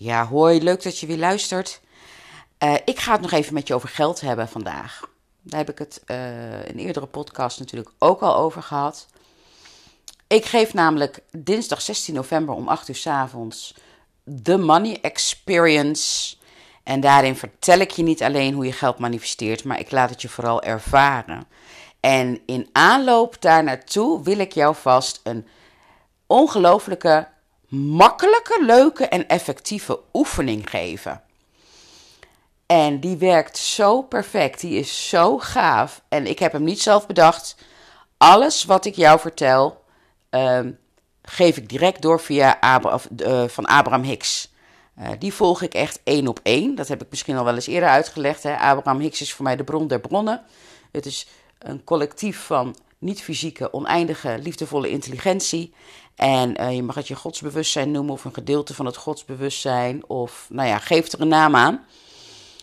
Ja, hoi, leuk dat je weer luistert. Uh, ik ga het nog even met je over geld hebben vandaag. Daar heb ik het uh, in eerdere podcast natuurlijk ook al over gehad. Ik geef namelijk dinsdag 16 november om 8 uur s avonds The Money Experience. En daarin vertel ik je niet alleen hoe je geld manifesteert, maar ik laat het je vooral ervaren. En in aanloop daar naartoe wil ik jou vast een ongelofelijke makkelijke, leuke en effectieve oefening geven. En die werkt zo perfect, die is zo gaaf. En ik heb hem niet zelf bedacht. Alles wat ik jou vertel, ehm, geef ik direct door via Abra uh, van Abraham Hicks. Uh, die volg ik echt één op één. Dat heb ik misschien al wel eens eerder uitgelegd. Hè. Abraham Hicks is voor mij de bron der bronnen. Het is een collectief van niet-fysieke, oneindige, liefdevolle intelligentie. En uh, je mag het je godsbewustzijn noemen of een gedeelte van het godsbewustzijn. Of, nou ja, geef er een naam aan.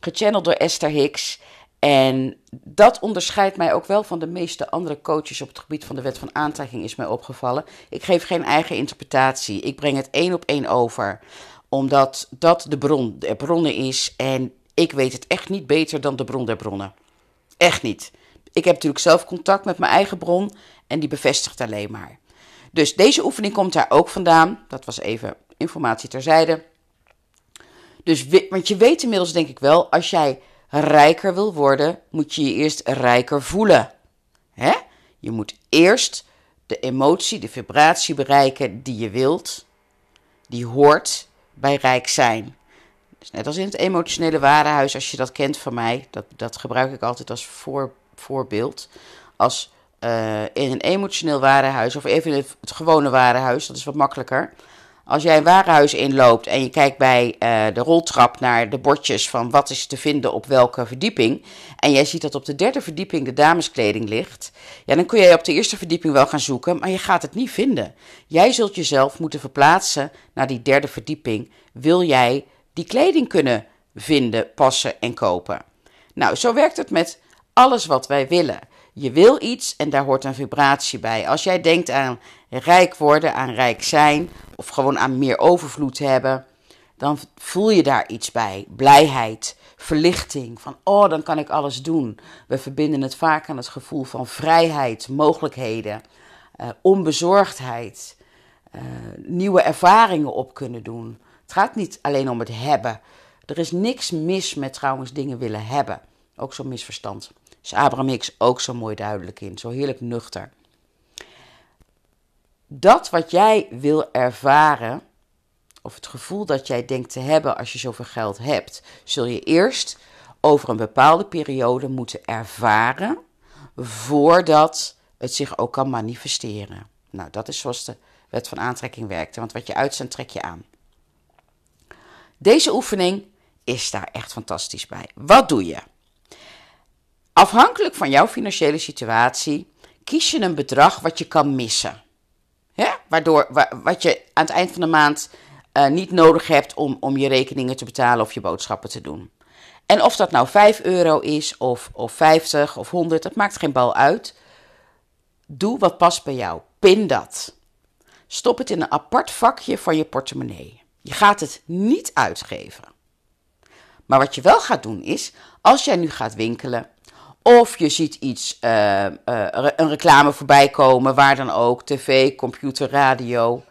Gechanneld door Esther Hicks. En dat onderscheidt mij ook wel van de meeste andere coaches op het gebied van de wet van aantrekking, is mij opgevallen. Ik geef geen eigen interpretatie. Ik breng het één op één over. Omdat dat de bron der bronnen is. En ik weet het echt niet beter dan de bron der bronnen. Echt niet. Ik heb natuurlijk zelf contact met mijn eigen bron en die bevestigt alleen maar. Dus deze oefening komt daar ook vandaan. Dat was even informatie terzijde. Dus, want je weet inmiddels denk ik wel, als jij rijker wil worden, moet je je eerst rijker voelen. Hè? Je moet eerst de emotie, de vibratie bereiken die je wilt. Die hoort bij rijk zijn. Dus net als in het emotionele warenhuis, als je dat kent van mij, dat, dat gebruik ik altijd als voor, voorbeeld. Als uh, in een emotioneel warenhuis of even in het, gewone warenhuis, dat is wat makkelijker. Als jij een warenhuis inloopt en je kijkt bij uh, de roltrap naar de bordjes van wat is te vinden op welke verdieping. En jij ziet dat op de derde verdieping de dameskleding ligt. Ja, dan kun jij op de eerste verdieping wel gaan zoeken, maar je gaat het niet vinden. Jij zult jezelf moeten verplaatsen naar die derde verdieping. Wil jij die kleding kunnen vinden, passen en kopen? Nou, zo werkt het met alles wat wij willen. Je wil iets en daar hoort een vibratie bij. Als jij denkt aan rijk worden, aan rijk zijn of gewoon aan meer overvloed hebben, dan voel je daar iets bij. Blijheid, verlichting, van oh, dan kan ik alles doen. We verbinden het vaak aan het gevoel van vrijheid, mogelijkheden, uh, onbezorgdheid, uh, nieuwe ervaringen op kunnen doen. Het gaat niet alleen om het hebben. Er is niks mis met trouwens dingen willen hebben. Ook zo'n misverstand is Abraham Hicks ook zo mooi duidelijk in. Zo heerlijk nuchter. Dat wat jij wil ervaren, of het gevoel dat jij denkt te hebben als je zoveel geld hebt, zul je eerst over een bepaalde periode moeten ervaren voordat het zich ook kan manifesteren. Nou, dat is zoals de wet van aantrekking werkt. Want wat je uitzendt, trek je aan. Deze oefening is daar echt fantastisch bij. Wat doe je? Afhankelijk van jouw financiële situatie kies je een bedrag wat je kan missen. Waardoor, wat je aan het eind van de maand uh, niet nodig hebt om, om je rekeningen te betalen of je boodschappen te doen. En of dat nou 5 euro is, of, of 50 of 100, dat maakt geen bal uit. Doe wat past bij jou. Pin dat. Stop het in een apart vakje van je portemonnee. Je gaat het niet uitgeven. Maar wat je wel gaat doen is, als jij nu gaat winkelen of je ziet iets, uh, uh, een reclame voorbij komen, waar dan ook, tv, computer, radio.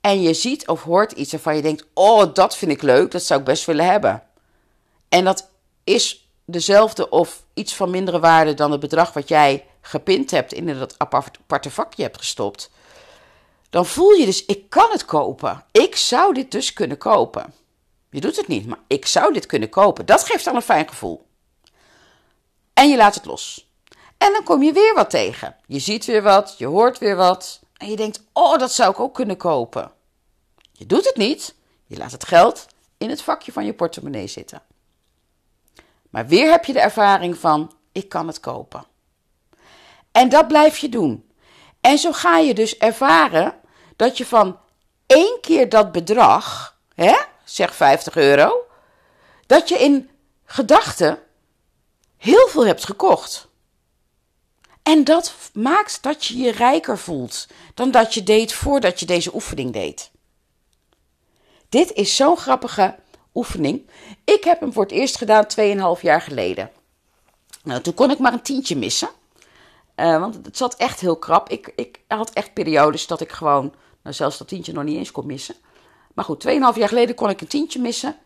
En je ziet of hoort iets waarvan je denkt: Oh, dat vind ik leuk, dat zou ik best willen hebben. En dat is dezelfde of iets van mindere waarde dan het bedrag wat jij gepind hebt in dat aparte vakje hebt gestopt. Dan voel je dus: Ik kan het kopen. Ik zou dit dus kunnen kopen. Je doet het niet, maar ik zou dit kunnen kopen. Dat geeft dan een fijn gevoel. En je laat het los. En dan kom je weer wat tegen. Je ziet weer wat, je hoort weer wat. En je denkt, oh, dat zou ik ook kunnen kopen. Je doet het niet. Je laat het geld in het vakje van je portemonnee zitten. Maar weer heb je de ervaring van, ik kan het kopen. En dat blijf je doen. En zo ga je dus ervaren dat je van één keer dat bedrag, hè, zeg 50 euro, dat je in gedachten heel veel hebt gekocht. En dat maakt dat je je rijker voelt dan dat je deed voordat je deze oefening deed. dit is zo'n grappige oefening. Ik heb hem voor het eerst gedaan 2,5 jaar geleden. Nou, toen kon ik maar een tientje missen. Uh, want het zat echt heel krap. Ik, ik had echt periodes dat ik gewoon, nou zelfs dat tientje nog niet eens kon missen. Maar goed, 2,5 jaar geleden kon ik een tientje missen.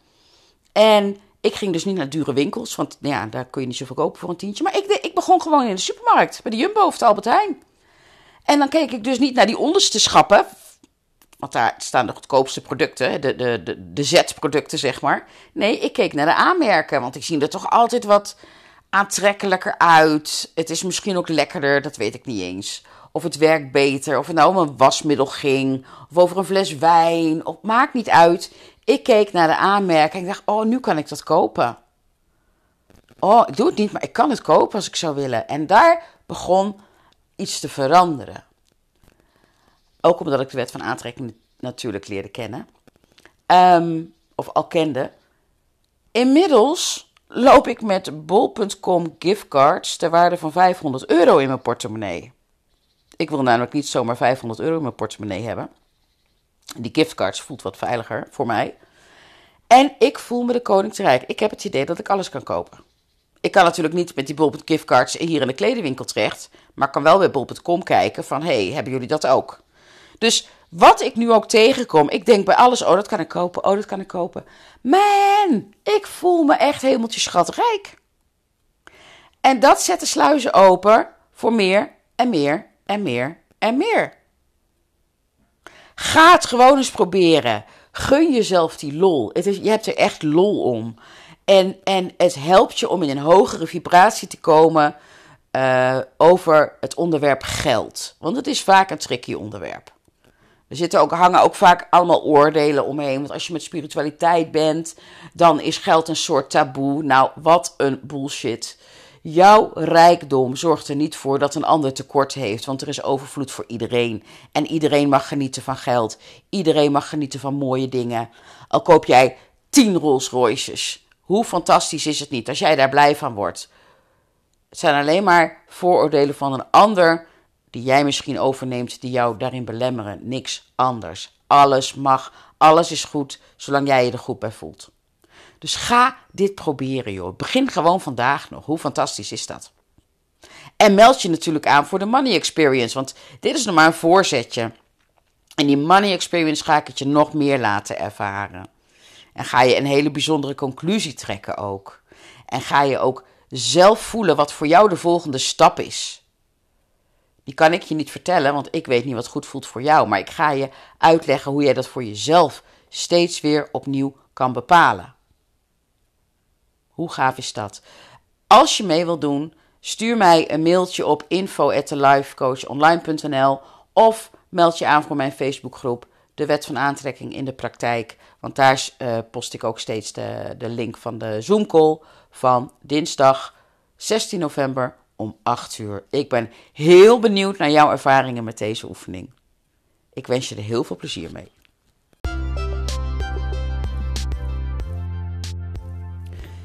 En ik ging dus niet naar dure winkels, want nou ja, daar kun je niet zoveel kopen voor een tientje. Maar ik, ik begon gewoon in de supermarkt, bij de Jumbo of de Albert Heijn. En dan keek ik dus niet naar die onderste schappen, want daar staan de goedkoopste producten, de, de, de, de Z-producten zeg maar. Nee, ik keek naar de aanmerken, want ik zie er toch altijd wat aantrekkelijker uit. Het is misschien ook lekkerder, dat weet ik niet eens. Of het werkt beter, of het nou om een wasmiddel ging, of over een fles wijn, of maakt niet uit. Ik keek naar de aanmerking en dacht, oh, nu kan ik dat kopen. Oh, ik doe het niet, maar ik kan het kopen als ik zou willen. En daar begon iets te veranderen. Ook omdat ik de wet van aantrekking natuurlijk leerde kennen. Ehm, of al kende. Inmiddels loop ik met bol.com giftcards ter waarde van 500 euro in mijn portemonnee. Ik wil namelijk niet zomaar 500 euro in mijn portemonnee hebben. Die giftcards voelt wat veiliger voor mij. En ik voel me de koning te rijk. Ik heb het idee dat ik alles kan kopen. Ik kan natuurlijk niet met die bol.com giftcards hier in de kledingwinkel terecht. Maar kan wel bij bol.com kijken van, hey, hebben jullie dat ook? Dus wat ik nu ook tegenkom, ik denk bij alles, oh dat kan ik kopen, oh dat kan ik kopen. Man, ik voel me echt hemeltje schatrijk. En dat zet de sluizen open voor meer en meer en meer en meer. Ga het gewoon eens proberen. Gun jezelf die lol. Het is, je hebt er echt lol om. En, en het helpt je om in een hogere vibratie te komen uh, over het onderwerp geld. Want het is vaak een tricky onderwerp. Er zitten ook, hangen ook vaak allemaal oordelen omheen. Want als je met spiritualiteit bent, dan is geld een soort taboe. Nou, wat een bullshit. Jouw rijkdom zorgt er niet voor dat een ander tekort heeft, want er is overvloed voor iedereen. En iedereen mag genieten van geld. Iedereen mag genieten van mooie dingen. Al koop jij 10 Rolls Royces. Hoe fantastisch is het niet als jij daar blij van wordt? Het zijn alleen maar vooroordelen van een ander die jij misschien overneemt, die jou daarin belemmeren. Niks anders. Alles mag, alles is goed, zolang jij je er goed bij voelt. Dus ga dit proberen, joh. Begin gewoon vandaag nog. Hoe fantastisch is dat? En meld je natuurlijk aan voor de Money Experience, want dit is nog maar een voorzetje. En die Money Experience ga ik het je nog meer laten ervaren. En ga je een hele bijzondere conclusie trekken ook. En ga je ook zelf voelen wat voor jou de volgende stap is. Die kan ik je niet vertellen, want ik weet niet wat goed voelt voor jou. Maar ik ga je uitleggen hoe jij dat voor jezelf steeds weer opnieuw kan bepalen. Hoe gaaf is dat? Als je mee wilt doen, stuur mij een mailtje op info@lifecoachonline.nl of meld je aan voor mijn Facebookgroep De Wet van Aantrekking in de Praktijk. Want daar uh, post ik ook steeds de, de link van de Zoom call van dinsdag 16 november om 8 uur. Ik ben heel benieuwd naar jouw ervaringen met deze oefening. Ik wens je er heel veel plezier mee.